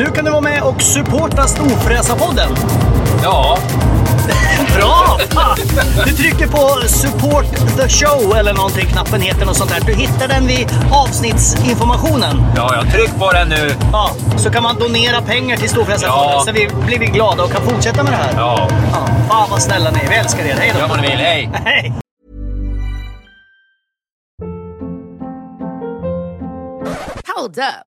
Nu kan du vara med och supporta Storfräsarpodden. Ja, Bra! Fan! Du trycker på support the show eller någonting, knappen heter något sånt där. Du hittar den vid avsnittsinformationen. ja, jag tryck på den nu. Ja, så kan man donera pengar till Storfräsarfonden Ja. så vi blir vi glada och kan fortsätta med det här. Ja, Ja, fan vad snälla ni är. Vi älskar er. Hej då! gör vad ni vill. Hej! Hej! Hold up.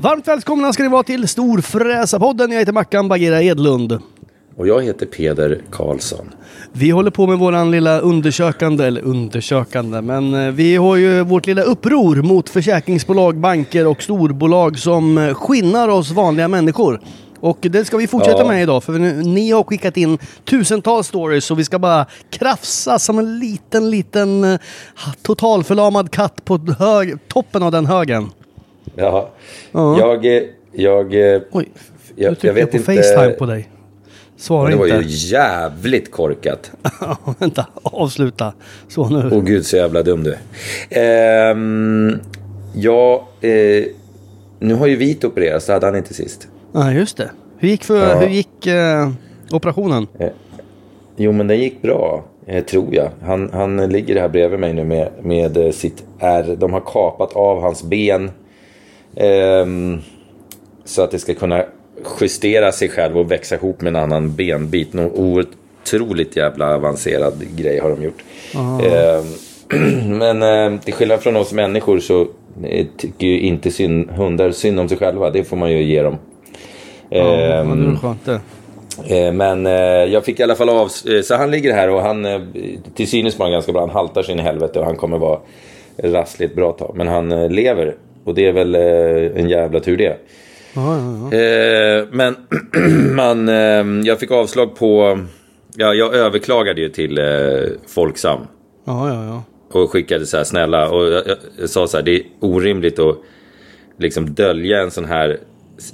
Varmt välkomna ska ni vara till Storfräsarpodden. Jag heter Mackan Bagheera Edlund. Och jag heter Peder Karlsson. Vi håller på med våran lilla undersökande, eller undersökande, men eh, vi har ju vårt lilla uppror mot försäkringsbolag, banker och storbolag som skinnar oss vanliga människor. Och det ska vi fortsätta Ja. med idag, för nu, ni har skickat in tusentals stories och vi ska bara krafsa som en liten, liten eh, totalförlamad katt på hög, toppen av den högen. Ja. Ja. Jag, eh, jag, eh, Oj, jag, jag jag, vet på inte. Facetime på dig. Svara Det var inte. ju jävligt korkat. Vänta, avsluta. Så nu. Åh gud så jävla dum du är. Ehm, ja, eh, nu har ju Vit opererats, det hade han inte sist. Ja, just det. Hur gick, för, Ja. hur gick eh, operationen? Jo men den gick bra, eh, tror jag. Han, han ligger här bredvid mig nu med, med eh, sitt R. De har kapat av hans ben. Ehm, så att det ska kunna justera sig själv och växa ihop med en annan benbit. Någon otroligt jävla avancerad grej har de gjort. Ehm, men eh, till skillnad från oss människor så eh, tycker ju inte syn, hundar synd om sig själva. Det får man ju ge dem. Ja, Ehm, det var skönt det. Eh, Men eh, jag fick i alla fall av... Så han ligger här och han... Till synes var han ganska bra. Han haltar sin helvete och han kommer vara rasslig ett bra tag. Men han lever. Och det är väl eh, en jävla tur det. Ja, ja, ja. Eh, Men man, eh, jag fick avslag på... Ja, jag överklagade ju till Folksam. Och skickade så här snälla. Och jag, jag, jag sa så här, det är orimligt att liksom dölja en sån här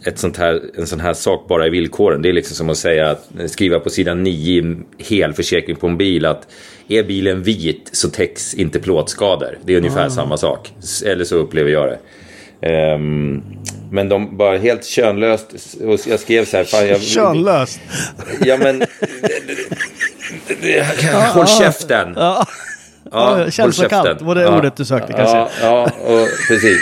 ett sånt här, en sån här sak bara i villkoren. Det är liksom som att säga att skriva på sidan 9 i helförsäkring på en bil att är bilen vit så täcks inte plåtskador. Det är ungefär samma sak. Eller så upplever jag det. Ehm, men de bara helt könlöst. Och jag skrev så här. Fan, jag, Könlöst. Ja men... Håll käften! Ja, Ja, Ja, känslokallt var det ordet du sökte, kanske. Ja, ja och, precis.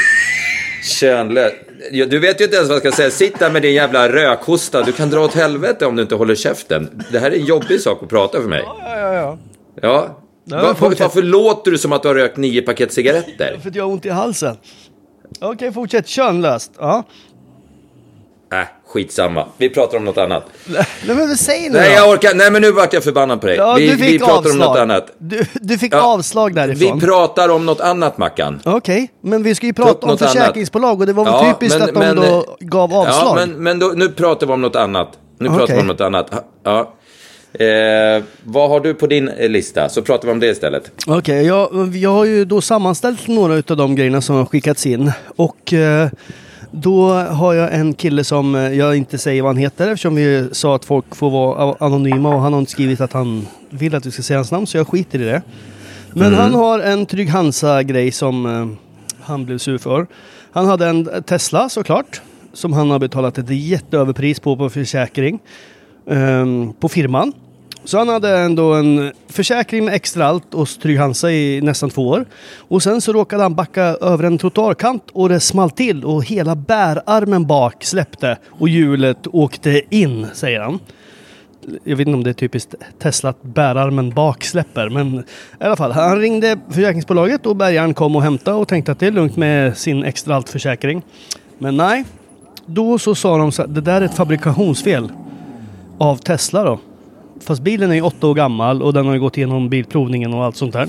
Könlös. Du vet ju inte ens vad jag ska säga. Sitt där med din jävla rökhosta. Du kan dra åt helvete om du inte håller käften. Det här är en jobbig sak att prata för mig. ja, ja. ja. Ja. Ja, Var, fortsätt. varför låter du som att du har rökt nio paket cigaretter? För att jag har ont i halsen. Okej, fortsätt. Könlöst. Ja. Äh, skitsamma. Vi pratar om något annat. Nej, men säg nu Nej, jag orkar. Nej, men nu vart jag förbannad på dig. Ja, vi, du fick vi pratar avslag. om något annat. Du, du fick Ja, avslag därifrån. Vi pratar om något annat, Mackan. Okej, men vi ska ju prata om något annat. försäkringsbolag och det var väl Ja, typiskt men- att de men- då gav avslag. Ja, men, men då, nu pratar vi om något annat. Nu Okej. pratar vi om något annat. Ja. Eh, vad har du på din eh, lista? Så pratar vi om det istället. Okej, jag, jag har ju då sammanställt några av de grejerna som har skickats in. Och eh, Då har jag en kille som eh, jag inte säger vad han heter eftersom vi sa att folk får vara anonyma och han har inte skrivit att han vill att vi ska säga hans namn så jag skiter i det. Men han har en Trygg Hansa-grej som eh, han blev sur för. Han hade en Tesla såklart som han har betalat ett jätteöverpris på på försäkring ehm, på firman. Så han hade ändå en försäkring med extra allt hos Trygg Hansa i nästan två år. Och sen så råkade han backa över en trottoarkant och det small till och hela bärarmen bak släppte och hjulet åkte in, säger han. Jag vet inte om det är typiskt Tesla att bärarmen bak släpper, men i alla fall. Han ringde försäkringsbolaget och bärgaren kom och hämtade och tänkte att det är lugnt med sin extra allt försäkring. Men nej, då så sa de så här, det där är ett fabrikationsfel av Tesla då. Fast bilen är ju åtta år gammal och den har ju gått igenom bilprovningen och allt sånt där.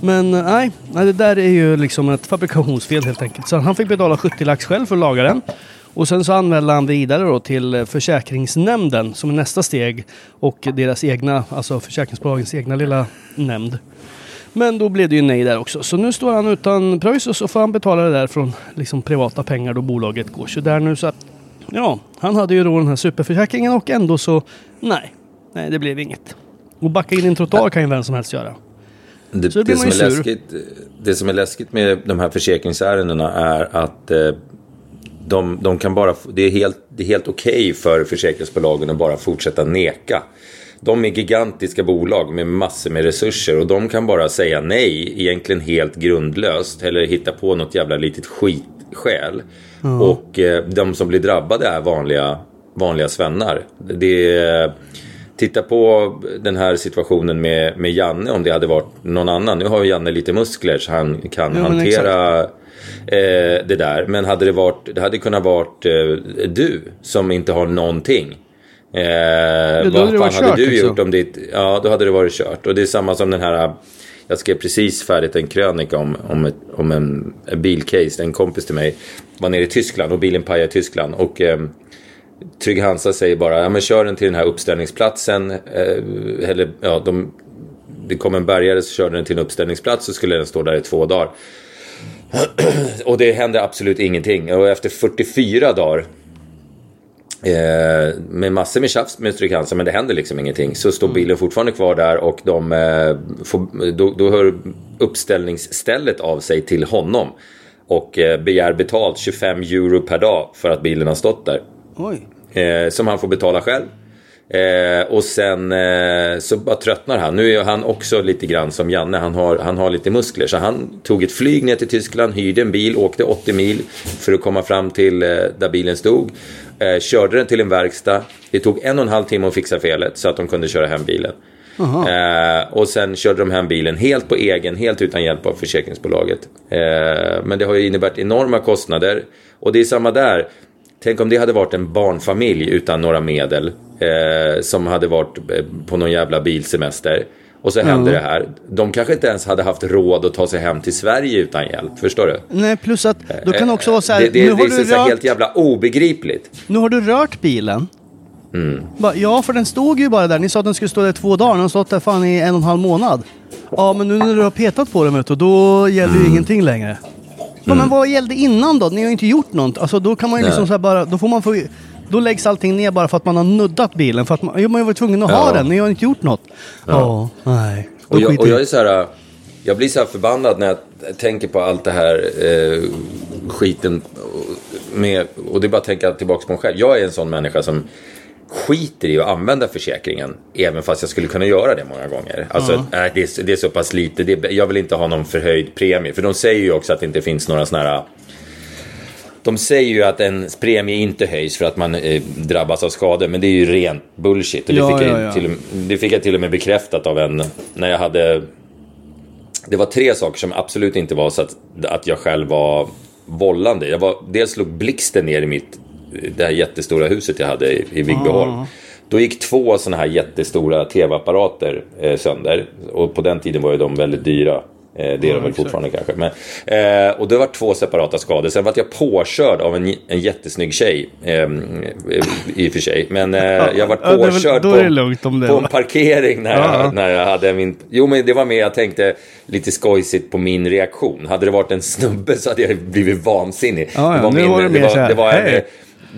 Men eh, nej, nej, det där är ju liksom ett fabrikationsfel helt enkelt. Så han fick betala 70 lax själv för att laga den. Och sen så anmälde han vidare då till försäkringsnämnden som är nästa steg. Och deras egna, alltså försäkringsbolagens egna lilla nämnd. Men då blev det ju nej där också. Så nu står han utan pröjs och så får han betala det där från liksom privata pengar då bolaget går så där nu. Så att, ja, han hade ju då den här superförsäkringen och ändå så nej, nej det blev inget. Och backa in i en trottoar kan ju vem som helst göra. Det, Så det, man som är sur. läskigt, det som är läskigt med de här försäkringsärendena är att eh, de, de kan bara, det är helt, det är helt okej för försäkringsbolagen att bara fortsätta neka. De är gigantiska bolag med massor med resurser och de kan bara säga nej, egentligen helt grundlöst. Eller hitta på något jävla litet skitskäl. Och eh, de som blir drabbade är vanliga, vanliga svennar. Det är, Titta på den här situationen med, med Janne om det hade varit någon annan. Nu har ju Janne lite muskler så han kan men hantera eh, det där. Men hade det varit, det hade kunnat varit eh, du som inte har någonting. Eh, då vad hade fan hade kört, du liksom. gjort om ditt... Ja, då hade det varit kört. Och det är samma som den här... Jag skrev precis färdigt en krönika om, om, ett, om en, en bilcase. En kompis till mig var nere i Tyskland och bilen pajade i Tyskland. Och eh, Trygg Hansa säger bara, ja men kör den till den här uppställningsplatsen. Eh, eller ja, de, det kom en bärgare så körde den till en uppställningsplats så skulle den stå där i två dagar. och det hände absolut ingenting. Och efter 44 dagar Eh, med massor med tjafs med Trygg Hansa men det händer liksom ingenting. Så står bilen fortfarande kvar där och de, eh, får, då, då hör uppställningsstället av sig till honom. Och eh, begär betalt 25 euro per dag för att bilen har stått där. Eh, som han får betala själv. Eh, och sen eh, så bara tröttnar han. Nu är han också lite grann som Janne. Han har, han har lite muskler. Så han tog ett flyg ner till Tyskland, hyrde en bil, åkte 80 mil för att komma fram till eh, där bilen stod. Eh, körde den till en verkstad. Det tog en och en halv timme att fixa felet så att de kunde köra hem bilen. Eh, och sen körde de hem bilen helt på egen, helt utan hjälp av försäkringsbolaget. Eh, men det har ju inneburit enorma kostnader. Och det är samma där. Tänk om det hade varit en barnfamilj utan några medel. Eh, som hade varit eh, på någon jävla bilsemester. Och så hände det här. De kanske inte ens hade haft råd att ta sig hem till Sverige utan hjälp. Förstår du? Nej, plus att då kan det också vara så här, Det, det, nu, det har är du rört, helt jävla obegripligt. nu har du rört bilen. Mm. Ja, för den stod ju bara där. Ni sa att den skulle stå där två dagar. Den har stått där fan i en och en halv månad. Ja, men nu när du har petat på den vet du, då gäller Mm. ju ingenting längre. Ja, men vad gällde innan då? Ni har ju inte gjort något. Alltså då kan man ju Nej. liksom så bara, då får man få då läggs allting ner bara för att man har nuddat bilen. För att man, man har varit tvungen att ha Ja. den. Ni har inte gjort något. Ja, nej. Då Och jag, och jag är så här, jag blir så här förbannad när jag tänker på allt det här eh, skiten med, och det är bara att tänka tillbaka på mig själv. Jag är en sån människa som skiter i att använda försäkringen, även fast jag skulle kunna göra det många gånger. Alltså, nej, det, är, det är så pass lite, det, jag vill inte ha någon förhöjd premie, för de säger ju också att det inte finns några såna här de säger ju att en premie inte höjs för att man eh, drabbas av skador, men det är ju rent bullshit. Och det, Ja, fick ja, jag ja. Till, och- det fick jag till och med bekräftat av en, när jag hade... Det var tre saker som absolut inte var så att, att jag själv var vållande. Jag var, dels slog blixten ner i mitt, det här jättestora huset jag hade i, i Vigbyholm. Då gick två sådana här jättestora tv-apparater eh, sönder. Och på den tiden var ju de väldigt dyra. Eh, det är de väl fortfarande kanske. Men, eh, och det var två separata skador. Sen var jag påkörd av en, en jättesnygg tjej. Eh, I och för sig. Men eh, jag var Ja, det väl- påkörd det om det, på, på en parkering när, Ja. jag, när jag hade min... Jo, men det var med, jag tänkte lite skojsigt på min reaktion. Hade det varit en snubbe så hade jag blivit vansinnig. Ja, ja, var min- det mer det var, det var en, hej.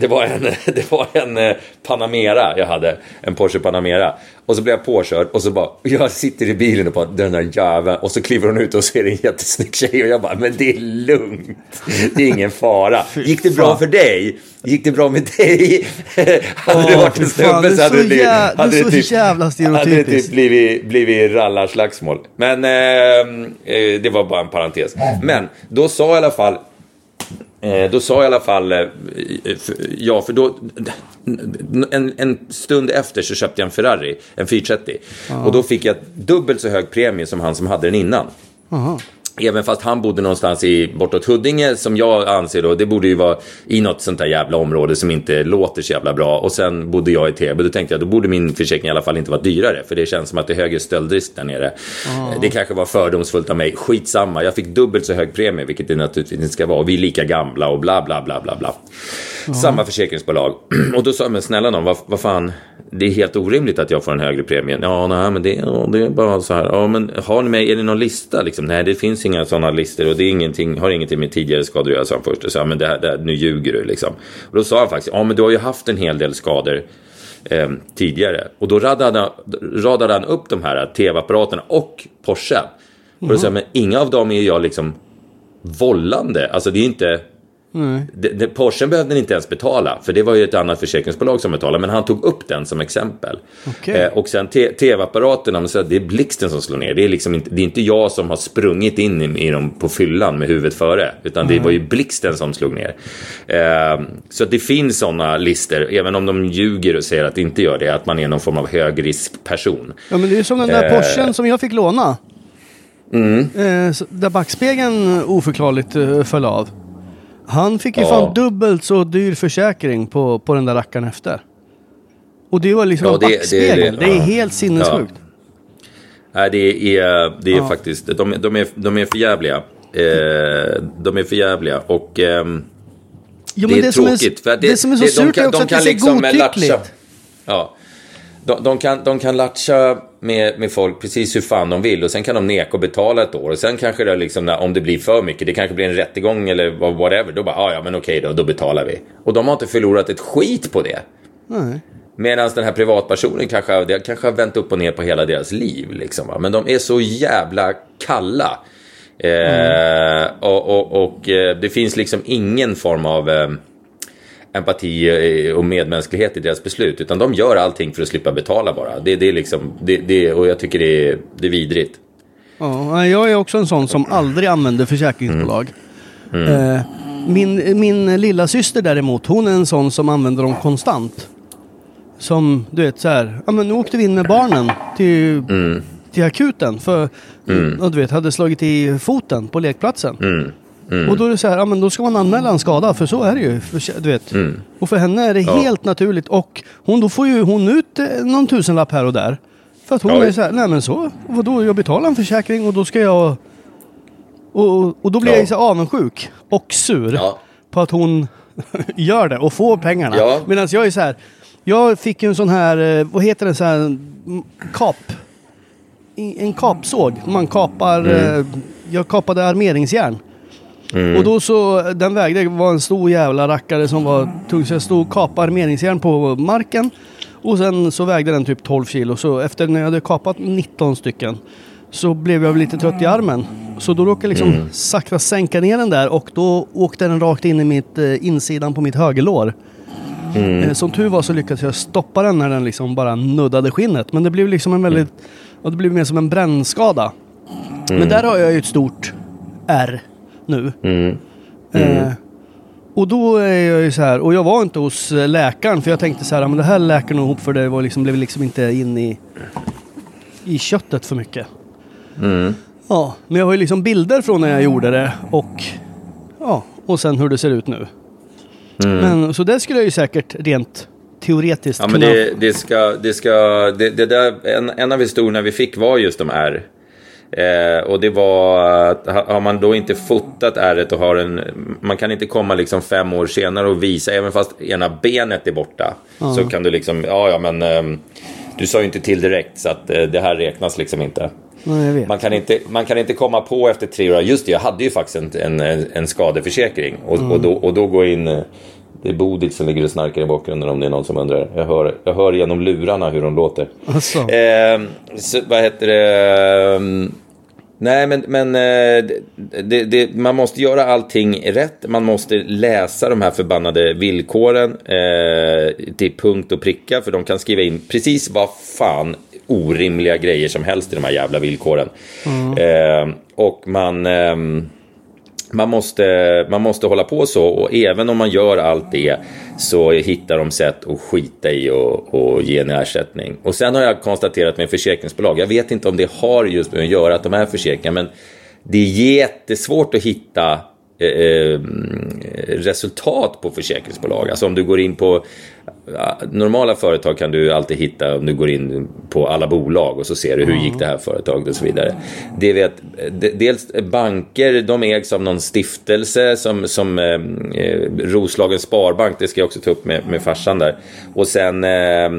Det var en, det var en eh, Panamera jag hade. En Porsche Panamera. Och så blev jag påkörd och så bara, jag sitter i bilen och bara, den där jäveln. Och så kliver hon ut och det en jättesnygg tjej. Och jag bara, men det är lugnt. Det är ingen fara. Gick det bra för dig? Gick det bra med dig? hade det varit en snubbe så hade det blivit... det hade typ- jävla Hade det typ blivit, blivit rallarslagsmål. Men eh, eh, det var bara en parentes. Men då sa i alla fall då sa jag i alla fall, eh, ja för då, en, en stund efter så köpte jag en Ferrari, en 430. Och då fick jag dubbelt så hög premie som han som hade den innan. Även fast han bodde någonstans i bortåt Huddinge som jag anser då, det borde ju vara i något sånt där jävla område som inte låter så jävla bra. Och sen bodde jag i Täby, då tänkte jag då borde min försäkring i alla fall inte vara dyrare. För det känns som att det är högre stöldrisk där nere. Eh, Det kanske var fördomsfullt av mig, skitsamma. Jag fick dubbelt så hög premie, vilket det naturligtvis inte ska vara. Och vi är lika gamla och bla bla bla bla bla. Samma försäkringsbolag. och då sa jag, men snälla någon, vad, vad fan, det är helt orimligt att jag får en högre premie. Ja, nej, men det, det är bara så här. Ja, men har ni med, är det någon lista liksom? Nej, det finns inga sådana listor och det är ingenting, har ingenting med tidigare skador att göra, sa han först. Och så, ja, men det här, det här, nu ljuger du liksom. Och då sa han faktiskt, ja, men du har ju haft en hel del skador eh, tidigare. Och då radade, han- radade han upp de här tv-apparaterna och Porsche. Och då sa jag, men inga av dem är jag liksom vållande. Alltså det är inte... Det, det, Porschen behövde inte ens betala, för det var ju ett annat försäkringsbolag som betalade. Men han tog upp den som exempel. Okej. Eh, och sen te- tv-apparaterna, det är blixten som slår ner. Det är, liksom inte, det är inte jag som har sprungit in i, i dem på fyllan med huvudet före. Utan det var ju blixten som slog ner. Eh, så att det finns sådana lister, även om de ljuger och säger att det inte gör det. Att man är någon form av högriskperson. Ja men det är ju som den där Eh. Porschen som jag fick låna. Mm. Eh, där backspegeln oförklarligt eh, föll av. Han fick ju Ja. fan dubbelt så dyr försäkring på, på den där rackaren efter. Och det var liksom Ja, det- det är backspegel. Det, det. är Ja. helt sinnessjukt. Nej, det är, det är Ja. faktiskt, de, de, är, de är för jävliga. Eh, de är för jävliga och ehm, Jo, det är det, tråkigt. är, för att det, som är så de surt är också de att det ser liksom godtyckligt. latcha- Ja. De, de, kan, de kan latcha med, med folk precis hur fan de vill och sen kan de neka och betala ett år. Och sen kanske det liksom, när- om det blir för mycket, det kanske blir en rättegång eller vad- whatever. Då bara, ah, ja men okej då, då betalar vi. Och de har inte förlorat ett skit på det. Nej. Medan den här privatpersonen kanske, kanske har vänt upp och ner på hela deras liv. Liksom? Men de är så jävla kalla. Eh, och och, och eh, det finns liksom ingen form av eh, empati eh, och medmänsklighet i deras beslut. Utan de gör allting för att slippa betala bara. Det, det är liksom, det, det, och jag tycker det är, det är vidrigt. Ja, jag är också en sån som aldrig använder försäkringsbolag. Mm. Eh, min, min lilla syster däremot, hon är en sån som använder dem konstant. Som, du vet så här, ja men nu åkte vi in med barnen till, Mm. till akuten för, ja, du vet, hade slagit i foten på lekplatsen. Mm. Och då är det så här, ja men då ska man anmäla en skada, för så är det ju. För, du vet. Mm. Och för henne är det helt naturligt. Och hon, då får ju hon ut eh, någon tusenlapp här och där. För att hon Ja, är så här, nej men så, vadå, jag betalar en försäkring och då ska jag... Och, och då blir Ja. jag så här avundsjuk och sur Ja. på att hon gör det och får pengarna. Ja. Medan jag är så här, jag fick ju en sån här, eh, vad heter det, så här kap. En kapsåg. Man kapar, Mm. eh, jag kapade armeringsjärn. Och då så, den vägde, var en stor jävla rackare som var tung. Så jag stod och kapade armeringsjärn på marken. Och sen så vägde den typ 12 kilo. Så efter när jag hade kapat 19 stycken så blev jag lite trött i armen. Så då råkade jag liksom sakta sänka ner den där och då åkte den rakt in i mitt, eh, insidan på mitt högerlår. Eh, Som tur var så lyckades jag stoppa den när den liksom bara nuddade skinnet. Men det blev liksom en väldigt, och det blev mer som en brännskada. Men där har jag ju ett stort R nu. Eh, och då är jag ju så här, och jag var inte hos eh, läkaren för jag tänkte så här, "Ja, men det här läker nog ihop för det var liksom, blev liksom inte in i, i köttet för mycket. Ja, men jag har ju liksom bilder från när jag gjorde det och ja, och sen hur det ser ut nu. Men så det skulle jag ju säkert rent teoretiskt Ja, men det, det ska, det ska, det, det där, en, en av historierna vi fick var just de här Eh, och det var att ha- har man då inte fotat ärret och har en... Man kan inte komma liksom fem år senare och visa, även fast ena benet är borta. Så kan du liksom, ja ja men... ehm, du sa ju inte till direkt så att eh, det här räknas liksom inte. Nej. Man kan, inte, man kan inte komma på efter tre år, just det, jag hade ju faktiskt en, en, en skadeförsäkring. Och, och, då, och då gå in, eh, det är Bodil som ligger och snarkar i bakgrunden om det är någon som undrar. Jag hör, jag hör genom lurarna hur de låter. Alltså. Eh, så, vad heter det? ehm, Nej, men, men eh, det, det, man måste göra allting rätt. Man måste läsa de här förbannade villkoren eh, till punkt och pricka. För de kan skriva in precis vad fan orimliga grejer som helst i de här jävla villkoren. Eh, och man... ehm, man måste, man måste hålla på så och även om man gör allt det så hittar de sätt att skita i och, och ge en ersättning. Och sen har jag konstaterat med försäkringsbolag, jag vet inte om det har just med att göra att de är försäkringar, men det är jättesvårt att hitta eh, eh, resultat på försäkringsbolag. Alltså om du går in på normala företag kan du alltid hitta om du går in på alla bolag och så ser du hur gick det här företaget och så vidare. Det vet, de- dels banker, de ägs av någon stiftelse som, som eh, eh, Roslagens Sparbank, det ska jag också ta upp med, med farsan där. Och sen eh,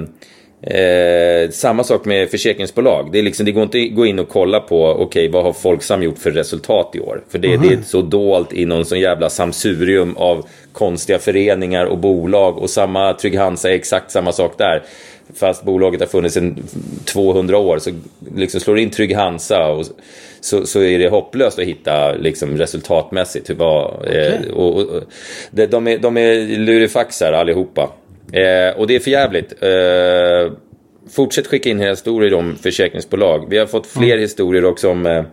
Eh, samma sak med försäkringsbolag. Det, är liksom, det går inte att gå in och kolla på okej, vad har Folksam gjort för resultat i år? För det, det är så dolt i någon sån jävla samsurium av konstiga föreningar och bolag. Och samma Trygg-Hansa är exakt samma sak där. Fast bolaget har funnits i 200 år så liksom slår in Trygg-Hansa och så, så är det hopplöst att hitta liksom, resultatmässigt. Vad, eh, och, och, de, de, är, de är lurifaxar allihopa. Eh, och det är för jävligt. Eh, fortsätt skicka in historier om försäkringsbolag. Vi har fått fler historier också om...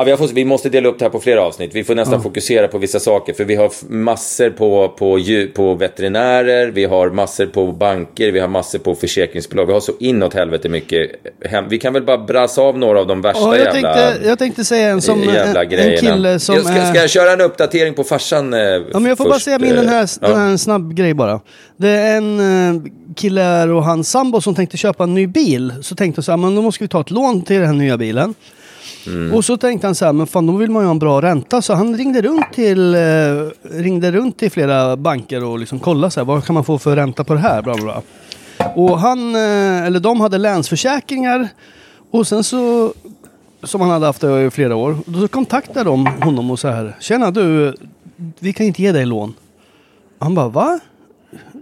Ja, vi, har fått, vi måste dela upp det här på flera avsnitt. Vi får nästan fokusera på vissa saker. För vi har massor på, på, på veterinärer, vi har massor på banker, vi har massor på försäkringsbolag. Vi har så inåt helvete mycket. Hem. Vi kan väl bara brassa av några av de värsta Ja, jag, jävla... tänkte, jag tänkte säga en som jävla en, en kille som jag ska, ska jag köra en uppdatering på farsan eh, Ja, men jag får bara först, säga min den här, eh, den ja. här en snabb grej bara. Det är en eh, kille och hans sambo som tänkte köpa en ny bil. Så tänkte jag så här, men då måste vi ta ett lån till den här nya bilen. Mm. Och så tänkte han så här, men fan då vill man ju ha en bra ränta. Så han ringde runt till, eh, ringde runt till flera banker och liksom kollade så här, vad kan man få för ränta på det här? Bla, bla, bla. Och han, eh, eller de hade länsförsäkringar. Och sen så, som han hade haft det i flera år. Då kontaktade de honom och så här, tjena du, vi kan inte ge dig lån. Han bara, va?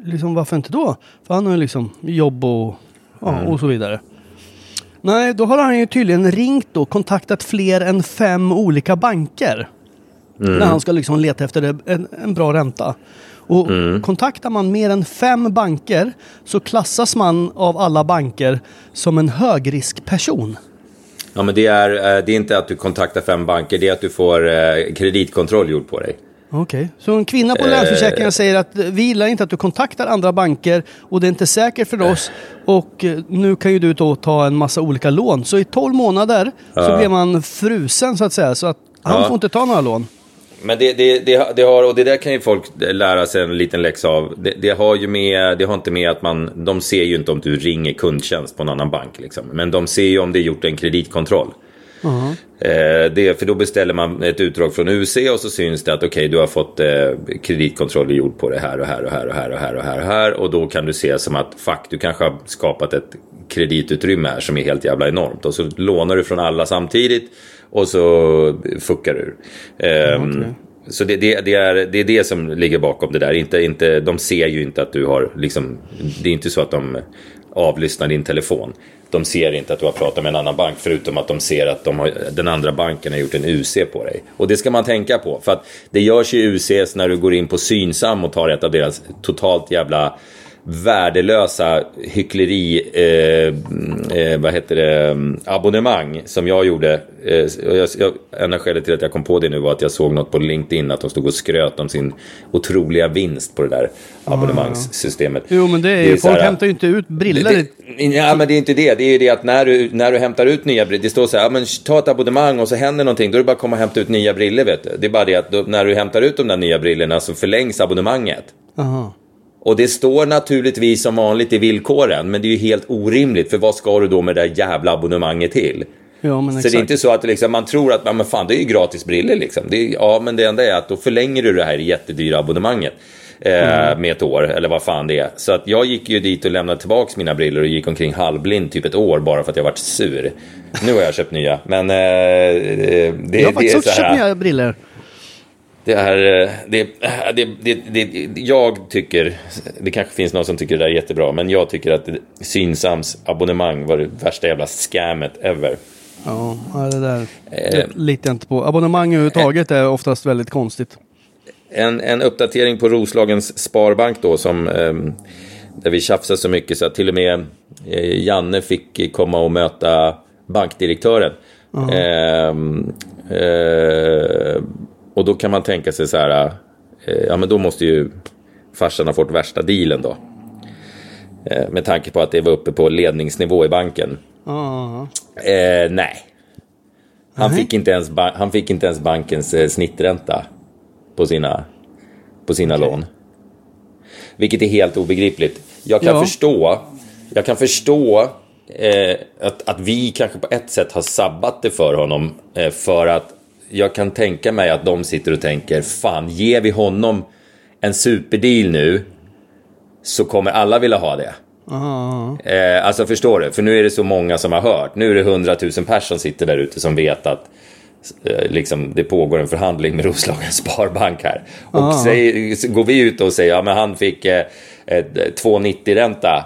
Liksom, varför inte då? För han har ju liksom jobb och, ja, och så vidare. Nej, då har han ju tydligen ringt och kontaktat fler än fem olika banker. När han ska liksom leta efter en, en bra ränta. Och kontaktar man mer än fem banker så klassas man av alla banker som en högriskperson. Ja, men det är, eh, det är inte att du kontaktar fem banker, det är att du får eh, kreditkontroll gjord på dig. Okej. Så en kvinna på Länsförsäkringar säger att eh, vi gillar inte att du kontaktar andra banker och det är inte säkert för oss och eh, nu kan ju du då ta en massa olika lån. Så i 12 månader så Ja. blev man frusen så att säga så att han Ja. får inte ta några lån. Men det, det, det, det har, och det där kan ju folk lära sig en liten läxa av. Det, det har ju med, det har inte med att man, de ser ju inte om du ringer kundtjänst på en annan bank liksom. Men de ser ju om det är gjort en kreditkontroll. Eh, det, för då beställer man ett utdrag från UC och så syns det att okej, du har fått eh, kreditkontroll gjord på det här och här och här och här och här och här och här. Och då kan du se som att fuck, du kanske har skapat ett kreditutrymme här som är helt jävla enormt. Och så lånar du från alla samtidigt och så fuckar du. Ehm, Så det, det, det, är, det är det som ligger bakom det där. Inte, inte, de ser ju inte att du har, liksom, det är inte så att de avlyssnar din telefon. De ser inte att du har pratat med en annan bank förutom att de ser att de har, den andra banken har gjort en UC på dig. Och det ska man tänka på. För att det görs ju UCs när du går in på Synsam och tar ett av deras totalt jävla värdelösa hyckleri, eh, eh, vad heter det, abonnemang som jag gjorde. Eh, jag, jag, enda skälet till att jag kom på det nu var att jag såg något på LinkedIn att de stod och skröt om sin otroliga vinst på det där abonnemangssystemet. Jo men det är, så folk här- hämtar ju inte ut briller. det, det, ja, men det är inte det. Det är ju det att när du, när du hämtar ut nya briller, det står så här, ja, men ta ett abonnemang och så händer någonting, då är det bara att komma och hämta ut nya briller, vet du. Det är bara det att då, när du hämtar ut de där nya brillorna så förlängs abonnemanget. Aha. Och det står naturligtvis som vanligt i villkoren, men det är ju helt orimligt, för vad ska du då med det där jävla abonnemanget till? Ja, Så exakt. det är inte så att liksom, man tror att men fan, det är ju gratis briller liksom. Är, ja, men det enda är att då förlänger du det här jättedyra abonnemanget. Eh, Med ett år, eller vad fan det är. Så att jag gick ju dit och lämnade tillbaka mina briller och gick omkring halvblind typ ett år bara för att jag varit sur. Nu har jag köpt nya, men eh, det, det, jag har faktiskt också köpt nya briller. Det är, eh, det, det, det, det, jag tycker, det kanske finns någon som tycker det där är jättebra, men jag tycker att Synsams abonnemang var det värsta jävla scammet ever. Ja, det där Eh. litar jag inte på. Abonnemang överhuvudtaget är oftast väldigt konstigt. En, en uppdatering på Roslagens Sparbank då, som, ehm, där vi tjafsade så mycket så att till och med eh, Janne fick komma och möta bankdirektören. Ehm, eh, och då kan man tänka sig så här, eh, ja men då måste ju farsan ha fått värsta dealen då. Eh, med tanke på att det var uppe på ledningsnivå i banken. Ja, Eh, nej. Han fick, inte ens han fick inte ens bankens eh, snittränta på sina, på sina lån. Vilket är helt obegripligt. Jag kan Ja. förstå, jag kan förstå eh, att, att vi kanske på ett sätt har sabbat det för honom. Eh, för att jag kan tänka mig att de sitter och tänker, fan ger vi honom en superdeal nu så kommer alla vilja ha det. ja. Eh, alltså förstår du? För nu är det så många som har hört. Nu är det hundratusen personer som sitter där ute som vet att eh, liksom, det pågår en förhandling med Roslagens Sparbank här. Och Ah. säger, går vi ut och säger att ja, men han fick eh, ett 2,90-ränta.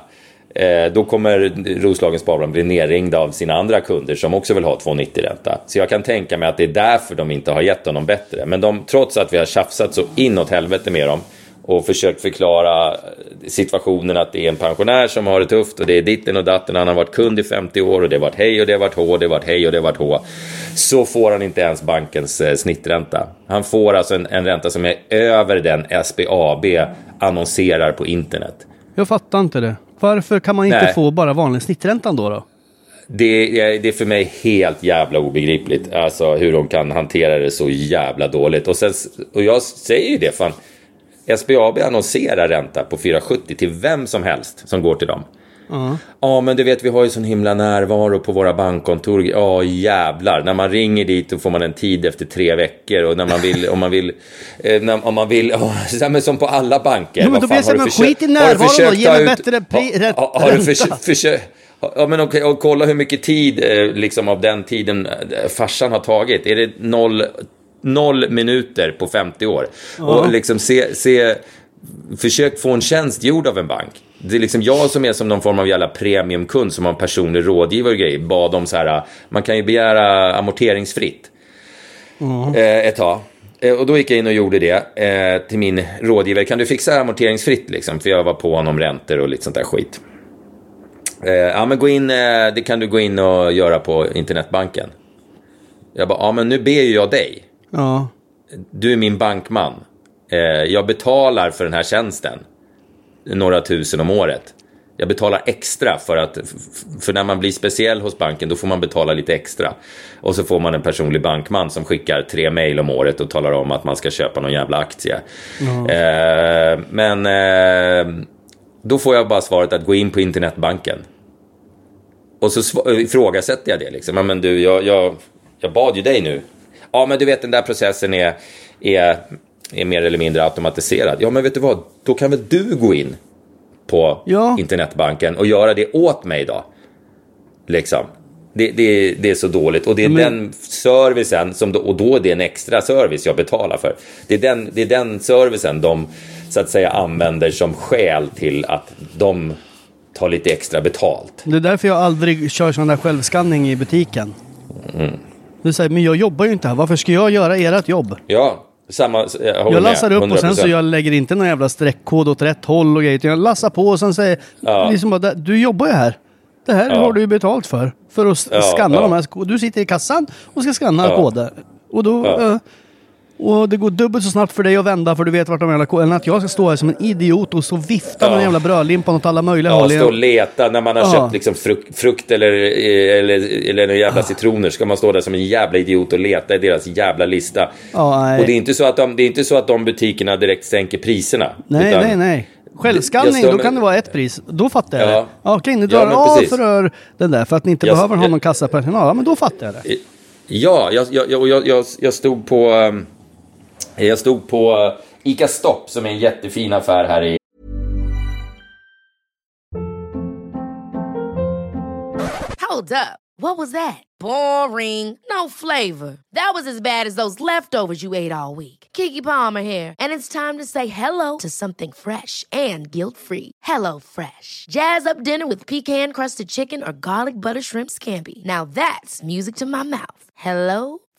Eh, då kommer Roslagens Sparbank bli nerringda av sina andra kunder som också vill ha 2,90-ränta. Så jag kan tänka mig att det är därför de inte har gett honom bättre. Men de, trots att vi har tjafsat så inåt helvete med dem och försökt förklara eh, situationen att det är en pensionär som har det tufft och det är ditten och datten. Han har varit kund i 50 år och det har varit hej och det har varit hå, det har varit hej och det har varit hå. Så får han inte ens bankens eh, snittränta. Han får alltså en, en ränta som är över den SBAB annonserar på internet. Jag fattar inte det. Varför kan man inte Nej. få bara vanlig snitträntan då? då? Det är, det är för mig helt jävla obegripligt. Alltså hur de kan hantera det så jävla dåligt. Och, sen, och jag säger ju det, fan. SBAB annonserar ränta på 4,70 till vem som helst som går till dem. Ja, men du vet, vi har ju sån himla närvaro på våra bankkontor. Ja, jävlar. När man ringer dit då får man en tid efter tre veckor. Och när man vill, om man vill, eh, när, om man vill, oh, men som på alla banker. Jo, men då blir det så här, skit i närvaron då, ge mig bättre pri- har- rätt har, har du försökt, försökt, Ja men okej, och kolla hur mycket tid eh, liksom av den tiden eh, farsan har tagit. Är det noll, noll minuter på 50 år? Och liksom se, se, försök få en tjänst gjord av en bank. Det är liksom jag som är som någon form av jävla premiumkund som har en personlig rådgivare och grejer. Bad om så här, man kan ju begära amorteringsfritt eh, ett tag. Eh, Och då gick jag in och gjorde det eh, till min rådgivare. Kan du fixa amorteringsfritt liksom? För jag var på honom räntor och lite sånt där skit. Ja, men gå in, det kan du gå in och göra på internetbanken. Jag bara, ja men nu ber ju jag dig. Ja. Du är min bankman. Jag betalar för den här tjänsten. Några tusen om året. Jag betalar extra för att, för när man blir speciell hos banken då får man betala lite extra. Och så får man en personlig bankman som skickar tre mejl om året och talar om att man ska köpa någon jävla aktie. Eh, men eh, då får jag bara svaret att gå in på internetbanken. Och så ifrågasätter jag det liksom. Ja, men du, jag, jag, jag bad ju dig nu. Ja, men du vet den där processen är, är, är mer eller mindre automatiserad. Ja, men vet du vad? Då kan väl du gå in på Ja. internetbanken och göra det åt mig då. Liksom. Det, det, det är så dåligt och det är Men- den servicen som då, och då är det en extra service jag betalar för. Det är den, det är den servicen de så att säga använder som skäl till att de tar lite extra betalt. Det är därför jag aldrig kör sån där självskanning i butiken. Mm. Du säger, men jag jobbar ju inte här. Varför ska jag göra ert jobb? Ja, samma. Jag, Jag med, lassar upp och sen så 100%. jag lägger inte någon jävla streckkod åt rätt håll och grejer. utan Jag lassar på och sen säger Ja. liksom bara, du jobbar ju här. Det här Ja. har du ju betalt för. För att Ja, skanna ja. de här. Du sitter i kassan och ska skanna koder. Och då... Ja. eh, och det går dubbelt så snabbt för dig att vända för du vet vart de jävla koderna... Än att jag ska stå här som en idiot och så vifta med Ja. en jävla brödlimpan åt alla möjliga Ja, håll. stå och leta när man har Ja. köpt liksom frukt, frukt eller, eller, eller några jävla citroner. Ska man stå där som en jävla idiot och leta i deras jävla lista. Ja, och det är, inte så att de, det är inte så att de butikerna direkt sänker priserna. Nej, nej, nej. Självskanning, då med- kan det vara ett pris. Då fattar jag Ja. det. Ja, Okej, ni Ja, drar men av för den där för att ni inte Jag- behöver ha någon kassapersonal. Ja, men då fattar jag det. Ja, jag, jag, jag, jag, jag, stod på... ehm, jag stod på Ica Stopp som är en jättefin affär här i Hold up. What was that? Boring. No flavor. That was as bad as those leftovers you ate all week. Kiki Palmer here, and it's time to say hello to something fresh and guilt-free. Hello Fresh. Jazz up dinner with pecan-crusted chicken or garlic butter shrimp scampi. Now that's music to my mouth. Hello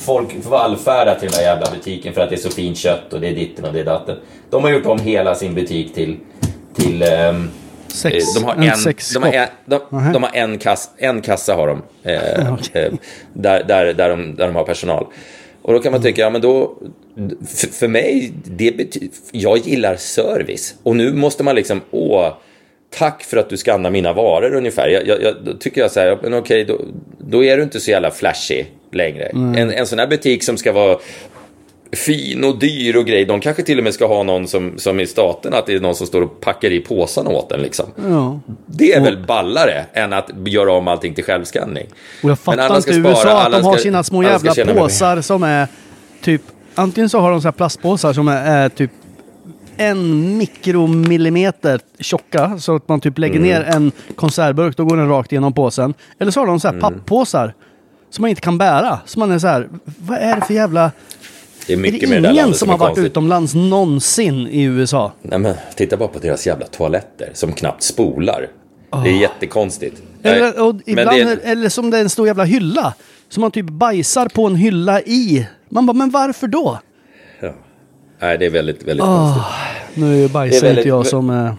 folk vallfärdar till den här jävla butiken för att det är så fint kött och det är ditten och det är datten. De har gjort om hela sin butik till, till ehm, Sex. Eh, De har en en, sexshop. de har en, de, de har en, kass, en kassa har de, eh, eh, där, där, där, de, där de har personal. Och då kan man tycka, ja men då, för, för mig, det betyder, jag gillar service. Och nu måste man liksom, åh, tack för att du skannar mina varor ungefär. Jag, jag, jag, då tycker jag så här, men okej, då, då är du inte så jävla flashig längre. En, en sån här butik som ska vara fin och dyr och grej. De kanske till och med ska ha någon som, som i staten, att det är någon som står och packar i påsarna åt en liksom. Ja. Det är väl ballare än att göra om allting till självskanning. Och jag fattar inte spara, USA att de har ska- sina små jävla påsar som är typ... Antingen så har de så här plastpåsar som är, är typ en mikromillimeter tjocka så att man typ lägger Mm. ner en konservburk, då går den rakt igenom påsen. Eller så har de så här Mm. papppåsar som man inte kan bära. Så man är så här, vad är det för jävla... Det är Är mycket med det ingen som är har varit konstigt. utomlands någonsin i USA? Nej men titta bara på deras jävla toaletter som knappt spolar. Det är jättekonstigt. Ah. Eller, Nej, och ibland, är, eller som det är en stor jävla hylla. Som man typ bajsar på en hylla i. Man bara, men varför då? Nej, det är väldigt, väldigt Ah. konstigt. Nu bajsar är väldigt- inte jag som eh,